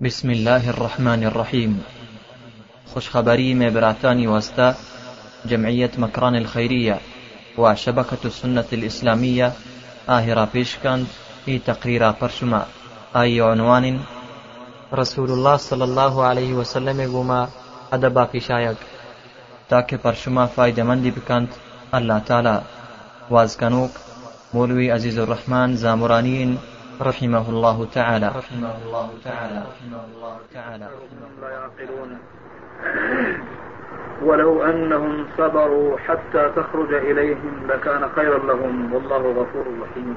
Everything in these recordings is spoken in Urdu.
بسم الله الرحمن الرحيم خوش خبري وەستا واستا جمعية مكران الخيرية وشبكة السنة الإسلامية الئیسلامیە ئاهێرا پێشکاند اي تقريرا پەرشما اي عنوان رسول الله صلى الله عليه وسلم بوما ئەدە باقیشایەک تاکە پەرشما فایدەمەندی بکەند الله تالا وازکەنوک مولوي عزيز الرحمن زامرانین رحمه الله تعالى. رحمه الله تعالى. رحمه الله تعالى لا يعقلون. ولو أنهم صبروا حتى تخرج إليهم لكان خيرا لهم. والله غفور رحيم.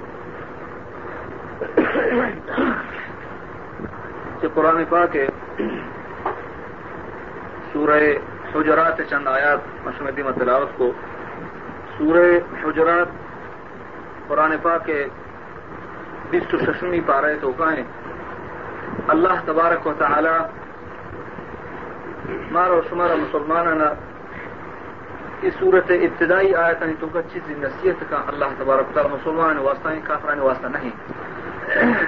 کہ قرآن پاک ہے سورہ حجرات چند آیات مشمدی متلاوت کو سورہ حجرات قرآن پاک کے بیس تو ششمی پا رہے تو کہیں اللہ تبارک و تعالی مارا شمارا مسلمانانا اس صورت ابتدائی آیت نہیں تو چیز نصیحت کا اللہ تبارک تعالی مسلمان واسطہ کافران واسطہ نہیں۔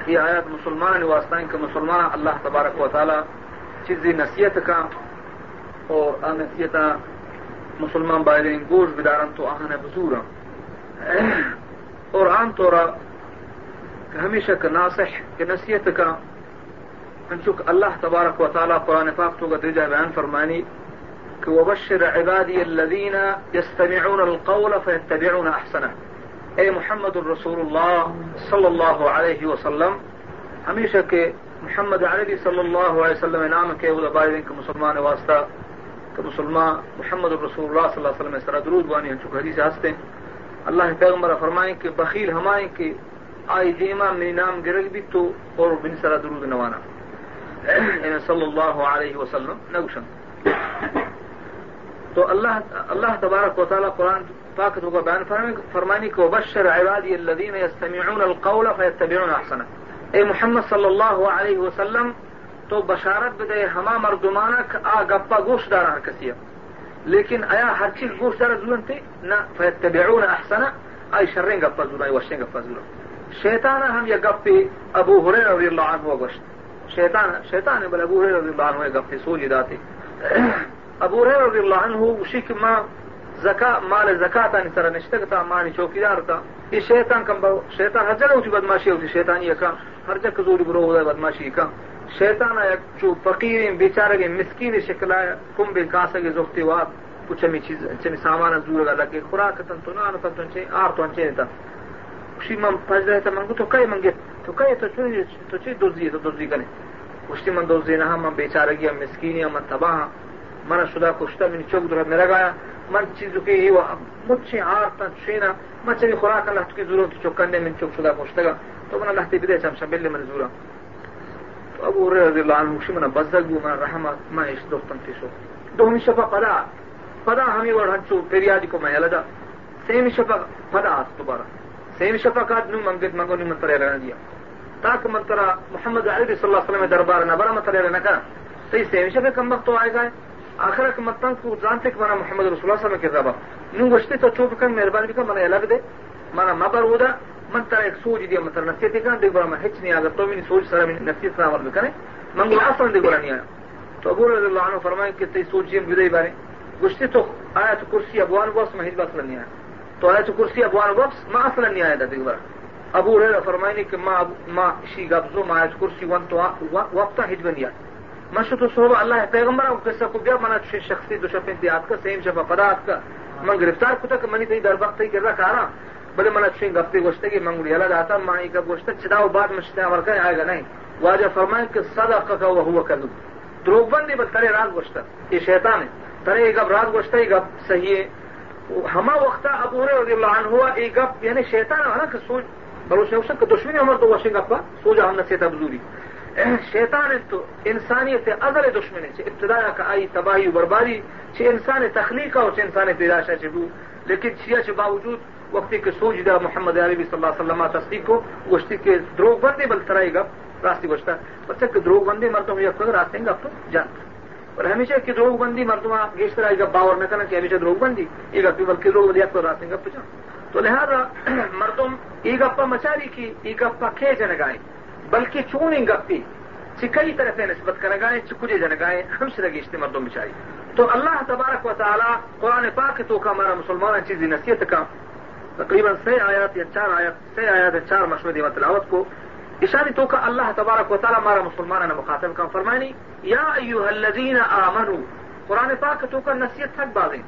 یہ آیت مسلمان واسطہ کا مسلمان اللہ تبارک و تعالی چیز نصیحت کا اور نصیحت مسلمان بائرین گوش بدارن تو آہن بزور اور عام طور ہمیشہ کا ناسح کہ نصیحت کا انچک اللہ تبارک و تعالیٰ قرآن پاک تو کا درجہ بیان فرمانی کہ وبشر عبادی الذین یستمعون القول فیتبعون احسنہ اے محمد الرسول اللہ صلی اللہ علیہ وسلم، ہمیشہ کے محمد عربی صلی اللہ علیہ وسلم نام کے وہ کے مسلمان واسطہ کہ مسلمان محمد الرسول اللہ صلی اللہ علیہ وسلم سرا درود بانی ہم چکہ حدیث ہستے اللہ پیغمبر فرمائیں کہ بخیل ہمائیں کہ آئی جیما میری نام گرگ بھی تو اور بن سرا درود نوانا۔ صلی اللہ علیہ وسلم نگوشن تو اللہ اللہ تبارک و تعالیٰ قرآن پاک تو کا بیان فرمانی کو بشر عبادی الذین یستمعون القول فیتبعون احسن اے محمد صلی اللہ علیہ وسلم، تو بشارت بدے ہما مردمانک آ گپا گوش دارا ہر کسی لیکن آیا ہر چیز گوش دارا ضرورت تھی نہ فیتبعون احسن آئی شریں گپا ضرور آئی وشیں گپا ضرور شیطان ہم یہ گپی ابو ہرے رضی اللہ عنہ گوشت۔ شیطان شیطان بل ابو ہرے رضی اللہ عنہ گپی سوجی داتی ابو ہرے رضی اللہ عنہ اسی کی ماں زکا مال زکات زکاتا نی سر نشتگتا مانی چوکیدار تا۔ یہ شیطان کم باو شیطان ہر جگہ اچھی بدماشی ہوتی شیطانی یکا ہر جگہ زوری برو ہوتا بدماشی کا شیطان آیا چو فقیر بیچارے گے مسکین شکل آیا، کم بے کاسا گے زختی وات کچھ ہمیں چیز چمی سامان زور گا لگے خوراک تن تو نان تن تو انچے، آر تو انچے تا اسی من پھنس رہے تھا من تو کئی منگے تو کئی تو چوری تو چی دوزی تو دوزی کرے اسی من دوزی نہ من بیچارہ گیا مسکینی من تباہ من شدا کشتا من چوک درہ میرا گایا من چیزوں کے ہی مجھے آر تا چینا من چلی خوراک اللہ کی ضرورت چوکنے من چوک شدا کشتا گا تو من اللہ تی بدے چم شبیل من زورا تو ابو رضی اللہ عنہ اسی من بزدگ بو من رحمت من اس دوستم تیسو دو ہمی شفا پدا پدا ہمیں وڑھنچو پیریادی کو میں یلدا سیمی شفا پدا آس دوبارہ سین شفقات نو منگت منگو نو منتر رہنا دیا۔ تاکہ منترا محمد علی صلی اللہ علیہ وسلم دربار نہ بڑا منتر رہنا کا۔ تو سین شفا کم وقت تو آئے گا۔ آخر کے متن کو جانتے کہ مانا محمد رسول اللہ صلی اللہ علیہ وسلم کے زبا نو گشتے تو چوپ کر مہربانی کا منا الگ دے۔ مانا مبر ہودا منتر ایک سوج دیا منتر نصیحت کا دیکھ بڑا میں ہچ نہیں آگا، تو میری سوچ سر نصیحت نہ عمل کرے منگو اصل دیکھ بڑا نہیں آیا۔ تو ابو رضی اللہ عنہ فرمائے کہ تی سوچ جیم بدے بارے۔ گشتے تو آیا تو کرسی، ابوان بس میں ہج بس نہیں آیا۔ تو آیت کرسی ابوان وقت ما اصلا نہیں آیا تھا دیکھ ابو ریرا فرمائنی کہ ما ما شی گبزو، ما آیت کرسی ون تو وقتا ہج بنیا مشو تو صحبہ اللہ پیغمبر او قصہ کو بیا منا چھ شخصی دو شفین دیات کا، سیم شفا پدات کا۔ من گرفتار کتا کہ منی تی در وقت تی کرا کارا بلے منا چھ گفتے گوشتے کہ منگوڑی اللہ داتا مانی کا گوشتے چداو بعد مشتے عمل کرے آئے گا نہیں۔ واجہ فرمائیں کہ صدق کا وہ ہوا کر دروگ بندی بس ترے راز گوشتا یہ شیطان ہے۔ ترے گب راز گوشتا یہ گب صحیح ہے۔ ہما وقت ابو رضی ہوا، ایک گپ یعنی شیطان ہے نا کہ سوچ بلوچ نے دشمنی عمر تو واشنگ گپا سوجا ہم نصیحت بزوری۔ شیطان تو انسانیت ازل دشمنی سے ابتدا کا آئی، تباہی و بربادی، چھ انسان تخلیق اور چھ انسان پیداشا چبو لیکن چیا چھ باوجود وقتی کے سوج دا محمد عربی صلی اللہ علیہ وسلم تصدیق کو، گوشتی کے دروگ بندی بل ترائی گپ، راستی گوشتا۔ بچہ کہ دروگ بندی مرتوں یہ راستے گپ تو جانتا۔ اور ہمیشہ کی دروگ بندی مردما گیشتر آئی گا باور نہ کرنا کہ ہمیشہ دروگ بندی، یہ گپی بلکہ دروگ بندی آپ کو گپ پچا تو لہذا مردم ای گپا مچاری کی، ای گپا کھے جن گائیں بلکہ چون ان گپی چی طرف نسبت کرنے گائے چی کجے جنے گائے ہم سے لگی مردوں بچائی تو اللہ تبارک و تعالی قرآن پاک تو کا ہمارا مسلمان چیزی نصیحت کا تقریباً سے آیات یا چار آیات سے آیات یا چار مشہور و تلاوت کو اشاری تو کا اللہ تبارک و تعالی ہمارا مسلمان نے مخاطب کا فرمانی یا ایوہ الذین آمنوا قرآن پاک تو کا نصیحت تھک بازیں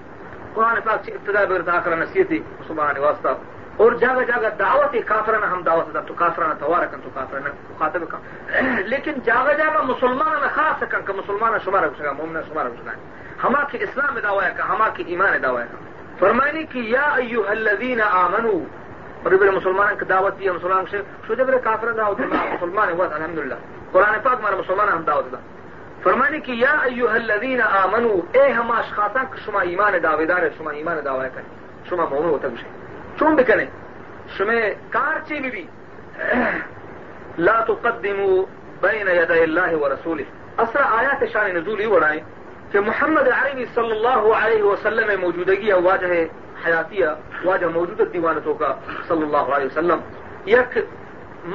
قرآن پاک سے ابتدا بردا کر نصیحتی مسلمان واسطہ۔ اور جگہ جگہ دعوت کافرانہ ہم دعوت دا، تو کافرانہ توار کن تو کافرانہ مخاطب کا لیکن جگہ جگہ مسلمان خاص کن کہ مسلمان شمار ہو سکا مومن شمار ہو سکا ہما کی اسلام دعوی کا ہما کی ایمان دعوی کا فرمانی کی یا ایوہ الذین آمنوا اور بڑے مسلمان کی دعوت دیا مسلمان سے۔ شو بڑے کافر دعوت اللہ ہاں، مسلمان ہوا الحمدللہ۔ قرآن پاک ہمارا مسلمان ہم دعوت دا فرمانی کی یا ایوہ الذین آمنوا اے ہم اشخاصاں شما ایمان دعوی دار شما ایمان دعوی کریں۔ شما مومن ہوتا گوشے چون بکنیں شما کار چی بھی, بھی۔ لا تقدموا بین یدی اللہ و رسولہ۔ اصلا آیات شان نزولی وڑائیں کہ محمد عربی صلی اللہ علیہ وسلم موجودگی ہے۔ واجہ حیاتیہ واجہ موجود دیوانتوں کا صلی اللہ علیہ وسلم۔ یک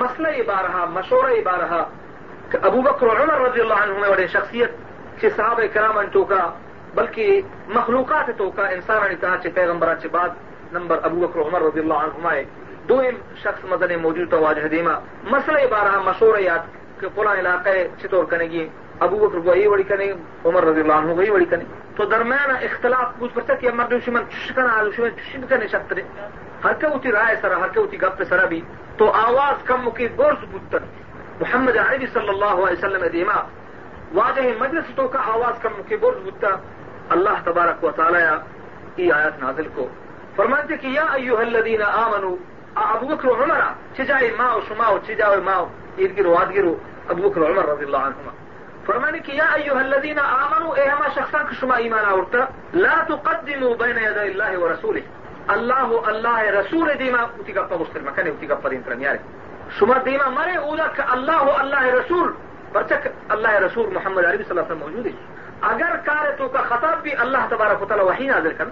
مسئلہ یہ بارہا، مشورہ یہ بارہا کہ ابو بکر عمر رضی اللہ عنہ میں بڑے شخصیت چھ صحابہ کرام انٹو کا بلکہ مخلوقات تو کا انسان نے کہا چھ پیغمبر چھ بعد نمبر ابو بکر عمر رضی اللہ عنہ دو ام شخص مدن موجود تو واجہ دیما مسئلہ یہ بارہا، مشورہ یاد کہ فلاں علاقے چطور کرنے گی ابو بکر وہی وڑی کنے عمر رضی اللہ عنہ وہی وڑی کنے تو درمیان اختلاف کچھ پرتا کہ امر دشمن چشکن آل شوئے چشکن کنے ہر کے ہوتی رائے سرا ہر کے ہوتی گپ سرا بھی۔ تو آواز کم مکی گورس بودتر محمد عربی صلی اللہ علیہ وسلم دیما واجہ مجلس تو کا آواز کم مکی گورس بودتا اللہ تبارک و تعالی ای آیات نازل کو۔ فرمانتے کہ یا ایوہ الذین آمنوا ابو بکر و عمر، چجائے ماو شماو چجائے ماو ایدگرو آدگرو ابو بکر و عمر رضی اللہ عنہما۔ فرمانی کہ یا ایوہ الذین آمنوا اے ہما شخصان کہ شما ایمان آورتا؟ لا تقدموا بین ید اللہ و رسولہ اللہ اللہ رسول دیما اتی گپا مسلمہ کنے اتی گپا دین ترمیارے شما دیما مرے اولا کہ اللہ اللہ رسول. برچک اللہ رسول محمد عربی صلی اللہ علیہ وسلم موجود ہے اگر کار تو کا خطاب بھی اللہ تبارک و تعالی وحی نازل کر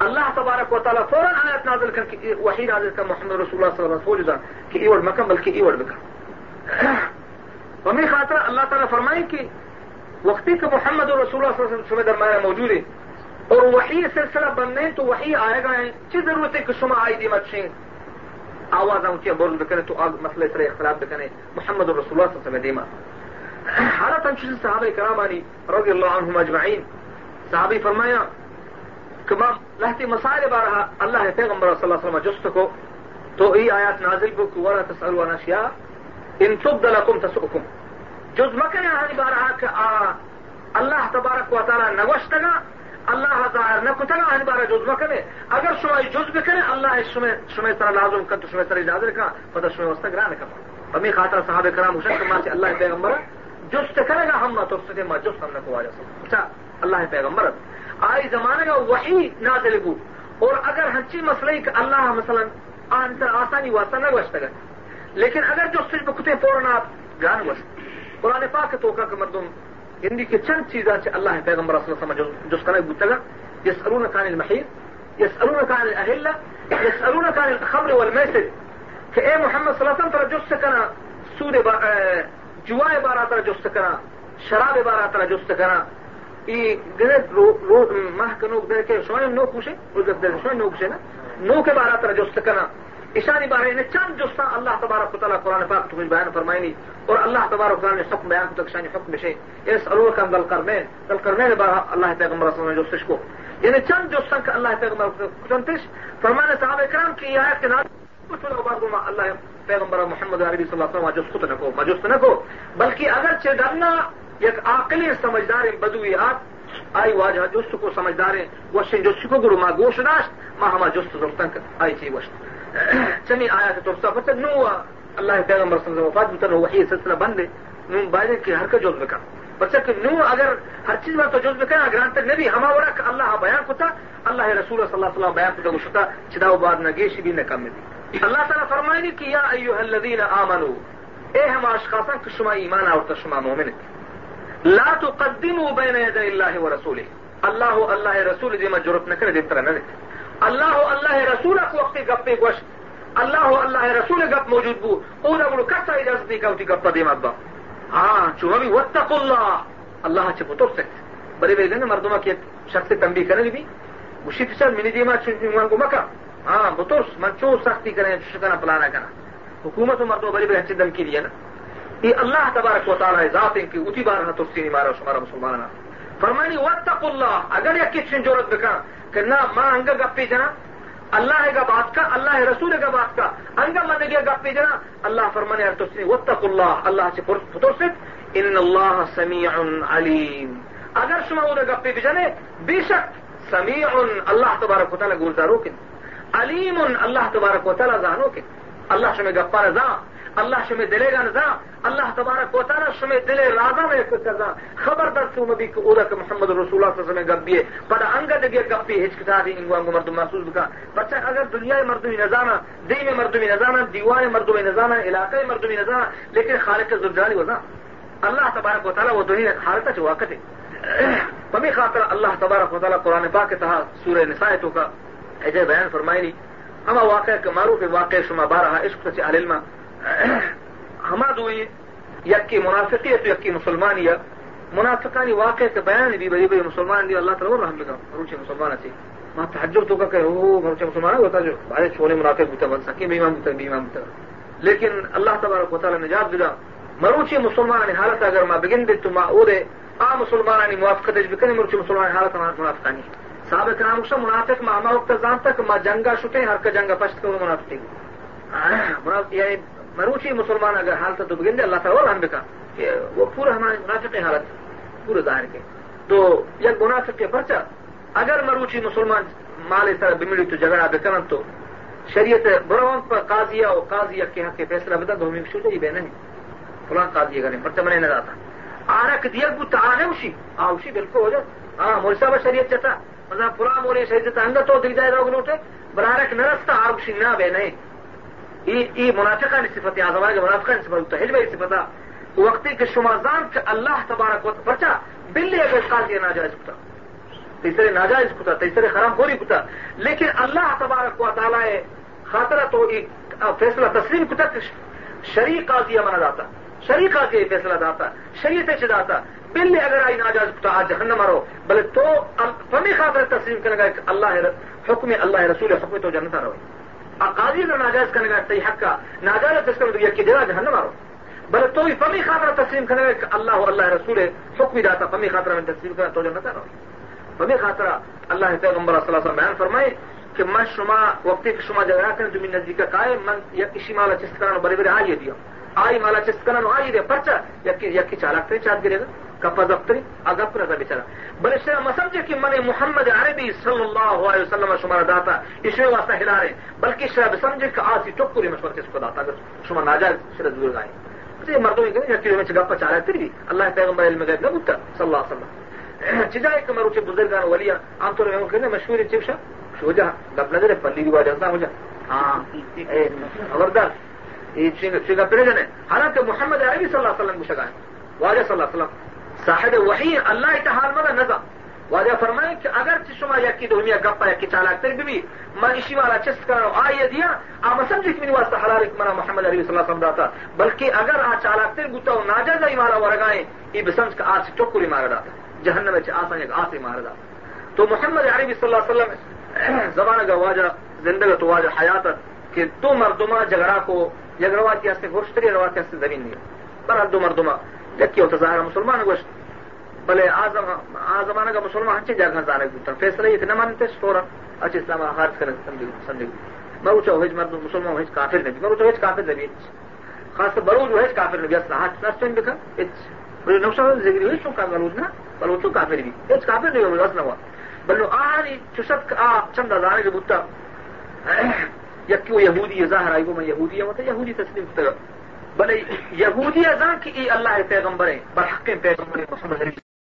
اللہ تبارک و تعالی فوراً آیت نازل کر کہ وحی نازل کر محمد رسول اللہ صلی اللہ علیہ وسلم کہ ایوڑ مکم بلکہ ایوڑ بکا ہمیں خاطر اللہ تعالیٰ فرمائے کہ وقتی کہ محمد رسول اللہ صلی اللہ علیہ وسلم درمیان موجود ہے اور وہی سلسلہ بننے تو وہی آئے گا ہیں۔ چی ضرورت ہے کہ شما آئی دی مچھیں آواز آؤں کی بول بکنے تو آگ مسئلہ سر اختلاف بکنے۔ محمد رسول اللہ صلی اللہ علیہ وسلم دیما۔ حالت ہم چیز صحابہ کرام آنی رضی اللہ عنہم اجمعین۔ صحابی فرمایا کہ ماں لہتی مسائل بارہا اللہ پیغمبر صلی اللہ علیہ وسلم جست کو تو ای آیات نازل کو کہ ورہ تسألوا نشیاء ان تبد لكم تسؤكم جز مکن هذه بارها آه الله تبارك وتعالى نوشتگا الله ظاهر نکتگا هذه بارها جز مکنه اگر شما جز بکنه الله شما شما سر لازم کن تو شما سر اجازه کن پس شما واستگران کن فمی خاطر صحابه کرام ہوشن کہ ماسی اللہ پیغمبر جز کرے گا، ہم نہ تو سکے ما جز ہم نہ کو آجا اچھا اللہ پیغمبر. آئی زمانے کا وحی نازل گو اور اگر ہنچی مسئلہ کہ اللہ مثلا آنتر آسانی واسطہ نہ گوشتگا. لیکن اگر جو صرف کتے فوراً آپ گان بس، قرآن پاک تو کا مردم ہندی کے چند چیزاں اللہ پیغمبر صلی اللہ علیہ وسلم جس کا گتگا یس ارون کان المحید یس ارون کان الاہل یس ارون کان الخمر والمیسر، کہ اے محمد صلی اللہ علیہ وسلم ترى جس کنا سود با جوائے بارا ترى جس کنا شراب بارا ترى جس کنا ای گرد رو رو، ماہ کنوک دے کے شوائم نو کوشے اور جب دے نو کوشے نا نو کے بارا ترى جس کنا اشاری بارے نے چند جستا اللہ تبارک و تعالیٰ قرآن پاک تمہیں بیان فرمائنی اور اللہ تبارک تعالیٰ نے حکم بیان کو تکشانی حکم شے اس ارور کا دل کرنے دل کرنے نے بارہ اللہ پیغمبر صلی اللہ علیہ وسلم کو۔ یعنی چند جستا کہ اللہ پیغمبر چنتش فرمانے صحابہ کرام کی یہ آیت کے نام کچھ لوگ بعد اللہ پیغمبر محمد عربی صلی اللہ علیہ وسلم مجوس خود نہ کو مجوس نہ کو۔ بلکہ اگر چھ ڈرنا یک عاقلی سمجھدار بدوی آت، آئی واجہ جست کو سمجھدار وشن جست کو گرو ما گوش داشت، ما ہما جست زرتن آئی چی وشت چمی آیا تو سفر نو اللہ پیغمبر صلی اللہ علیہ وفات بتا وحی سلسلہ بند نو باید کہ ہر کا جوز بکا۔ بچہ کہ نو اگر ہر چیز میں تو جوز بکا، اگر انت نبی ہما ورا کہ اللہ بیان کتا، اللہ رسول صلی اللہ علیہ وسلم بیان کتا گشتا چداو بعد نگیشی بھی نکم دی۔ اللہ تعالیٰ فرمائنی کہ یا ایوہ الذین آمنو، اے ہم اشخاصاں کہ شما ایمان آورتا، شما مومن لا تقدموا بین ید اللہ و اللہ اللہ رسول دی مجرت نکر دی طرح نہ اللہ اللہ رسول کو وقتی گپے گوش. اللہ اللہ رسول گپ موجود بو. او دا کسا اجازت دی کاوتی گپا دی مبا ہاں چوہی وطق اللہ. اللہ اچھا چھ پتر سے بڑے بڑے گنے مردما کی شخص تنبی کرنے بھی. اسی پچھل منی دیما چون کو مکہ ہاں بطور من چو سختی کریں، شکنا پلانا کرنا. حکومت و مردوں بڑی بڑی اچھی دمکی دیا نا. یہ اللہ تبارک و تعالیٰ ذات ان کی اتی بار تو سی مارا شمارا مسلمان فرمانی وطق اللہ. اگر یا کچھ جورت بکا کہ نہ ماں انگا گپی جنا، اللہ کا بات کا، اللہ رسول کا بات کا، انگا من گیا گپی جنا۔ اللہ فرمانے تو وطق اللہ اللہ سے پتر ان اللہ سمیع علیم۔ اگر شما وہ گپی بجنے بے شک سمیع اللہ تبارک و تعالیٰ گولدارو کن علیم اللہ تبارک و تعالیٰ زانو اللہ شمع گپا رضا۔ اللہ شمع دلے گا نزا اللہ تبارک و تعالیٰ شمع دلے رازا میں رضا خبر در سو مبی کہ اودا کہ محمد رسول اللہ صلی اللہ علیہ وسلم گپیے پڑا انگا دگے گپی ہچکتا دی انگو انگو مردم محسوس بکا۔ بچہ اگر دنیا مردمی نزانا دی میں مردمی نزانا دیوان مردمی نزانا علاقے مردمی نزانا لیکن خالق زرجانی وزا۔ اللہ تبارک و تعالیٰ وہ دنیا حالتا چوا کتے پمی خاطر اللہ تبارک و تعالیٰ قرآن پاک تہا سورہ نسائتوں کا ایجے بیان فرمائی نہیں ہما واقع کے معروف واقع شما بارہ عشق سے علما ہما دوئی یکی منافقیت یکی مسلمانی یا منافقانی واقع کے بیان بھی بڑی بڑی مسلمان دی اللہ تعالیٰ رحم لگا روچے مسلمان اچھی ماں تحجب تو کہ وہ روچے مسلمان ہوتا جو بھائی چھوڑے منافق بوتا بن سکے بھی امام بیمان بوتا بیمان بوتا لیکن اللہ تبارک و تعالیٰ نجات دلا مروچی مسلمان حالت اگر ما بگن دل تو ما اورے آ مسلمان موافقت اج بکنے مروچی مسلمان حالت منافقانی۔ صاحب کرام شا منافق ما ما وقت زان تک ما جنگا شتے، ہر کا جنگا پشت کرو منافقی۔ یعنی مروچی مسلمان اگر حالت تو بگن دے اللہ تعالیٰ ہم بکا۔ کہ وہ پورا ہمارے منافق حالت، پورے ظاہر کے۔ تو یک منافق کے پرچا، اگر مروچی مسلمان مال اس طرح بمڑی تو جگڑا بکن تو شریعت برون پر قاضیہ اور قاضیہ کے حق کے فیصلہ بتا تو ہمیں شوٹے ہی بہن ہے فلاں قاضی کریں پرچا میں نہ آتا آنا دیا کو آنے اسی ہاں بالکل ہو جائے ہاں مول صاحب شریعت چتا مطلب فلاں مولے شریعت چتا اندر تو دل جائے گا نوٹے، برارک نرستا آرکشی نہ بے نہیں ای منافقہ صفت آزما کے منافقہ صفت تو ہجبہ صفتا. وقتی کے شمازان کے اللہ تبارک وقت بچا بلی اگر قاضی ناجائز کتا تیسرے ناجائز کتا تیسرے خرام خوری کتا لیکن اللہ تبارک و تعالی خاطرہ تو فیصلہ تسلیم کتا شریع قاضی منا جاتا شریع قاضی فیصلہ داتا. شریعت سے داتا؟ بلی اگر آئی ناجائز کتا آج جہنم مرو بلے تو فمی خاطر تسلیم کرنے گا اللہ حکم اللہ رسول حکم تو جنتا رہو قاضی نے ناجائز کرنے کا صحیح حق کا، ناجائز اس کا کی جگہ جہنم مارو بلے تو بھی فمی خاطر تسلیم کرنے کا اللہ اللہ رسول حکم داتا، فمی خاطر میں تسلیم کرنا تو جنتا رہو فمی خاطر اللہ پیغمبر صلی اللہ علیہ وسلم بیان فرمائے کہ من شما، وقتی کہ شما جگہ کریں تمہیں نزدیک کا من یا کسی مالا چست کرنا بڑے بڑے آئیے دیا۔ آئی مالا آئیے دیا پرچا یا کی چالاک کریں چاند گرے گا کپا دفتری اگپ رضا بچارا بل اس طرح سمجھے کہ من محمد عربی صلی اللہ علیہ وسلم شمار داتا اس میں واسطہ ہلا رہے بلکہ شراب سمجھے کہ آسی چپوری مشورہ کس کو داتا اگر شما ناجائز شرد بزرگ آئے مردوں میں یا کلو میں رہا ہے پھر بھی اللہ پیغمبر علم غیب نہ بتا صلی اللہ علیہ وسلم چیزا ایک مروچے بزرگان ولیا عام طور میں مشہور چپشا شو جا گپ نظر پلی رواج ہوتا ہو جا ہاں خبردار یہ گپے جانے حالانکہ محمد عربی صلی اللہ علیہ وسلم کو شگا ہے واجہ صلی اللہ علیہ وسلم صاحب وحی اللہ اتحال مدا نزا واجہ فرمائے کہ اگر چشما یا دنیا گپا یا چالاک تر بھی من اسی والا چست کرا آئیے دیا آ سمجھے کہ واسطہ حلال منا محمد علی صلی اللہ علیہ وسلم داتا بلکہ اگر آ چالاک تر گتا ہو ناجائز ہی مارا ورگائیں یہ بسمج کا آج چوکری مارا داتا جہنم میں آسان ایک آس ہی مارا داتا تو محمد عربی صلی اللہ علیہ وسلم زبان کا واجہ زندگی تو واجہ حیات کہ دو مردما جگڑا کو یک رواتی ہستے گوشتری رواتی ہستے زمین نہیں برحال دو مردما یکی ہوتا ظاہر مسلمان گوشت بلے آزمانہ کا مسلمان اچھی جگہ زارے گوتا فیصلہ یہ کہ نہ مانتے سٹورا اچھی اسلام خارج کریں سمجھے میں اوچا ہوئے مرد مسلمان ہوئے کافر نبی. میں اوچا ہوئے کافر نبی خاص بروج ہوئے کافر نبی. اصلا ہاتھ نستن بکا اچ بلے نوشا ہوئے زگری ہوئے شو کا بروج نا بلو تو کافر بھی اچ کافر نبی ہوئے اصلا ہوا بلو آنی چشت آ، چند زارے کے بوتا یکی وہ یہودی ظاہر آئی وہ میں یہودی ہے یہودی تسلیم کرتا بلے یہودی ازاں کی اللہ پیغمبر ہیں، برحق پیغمبر محمد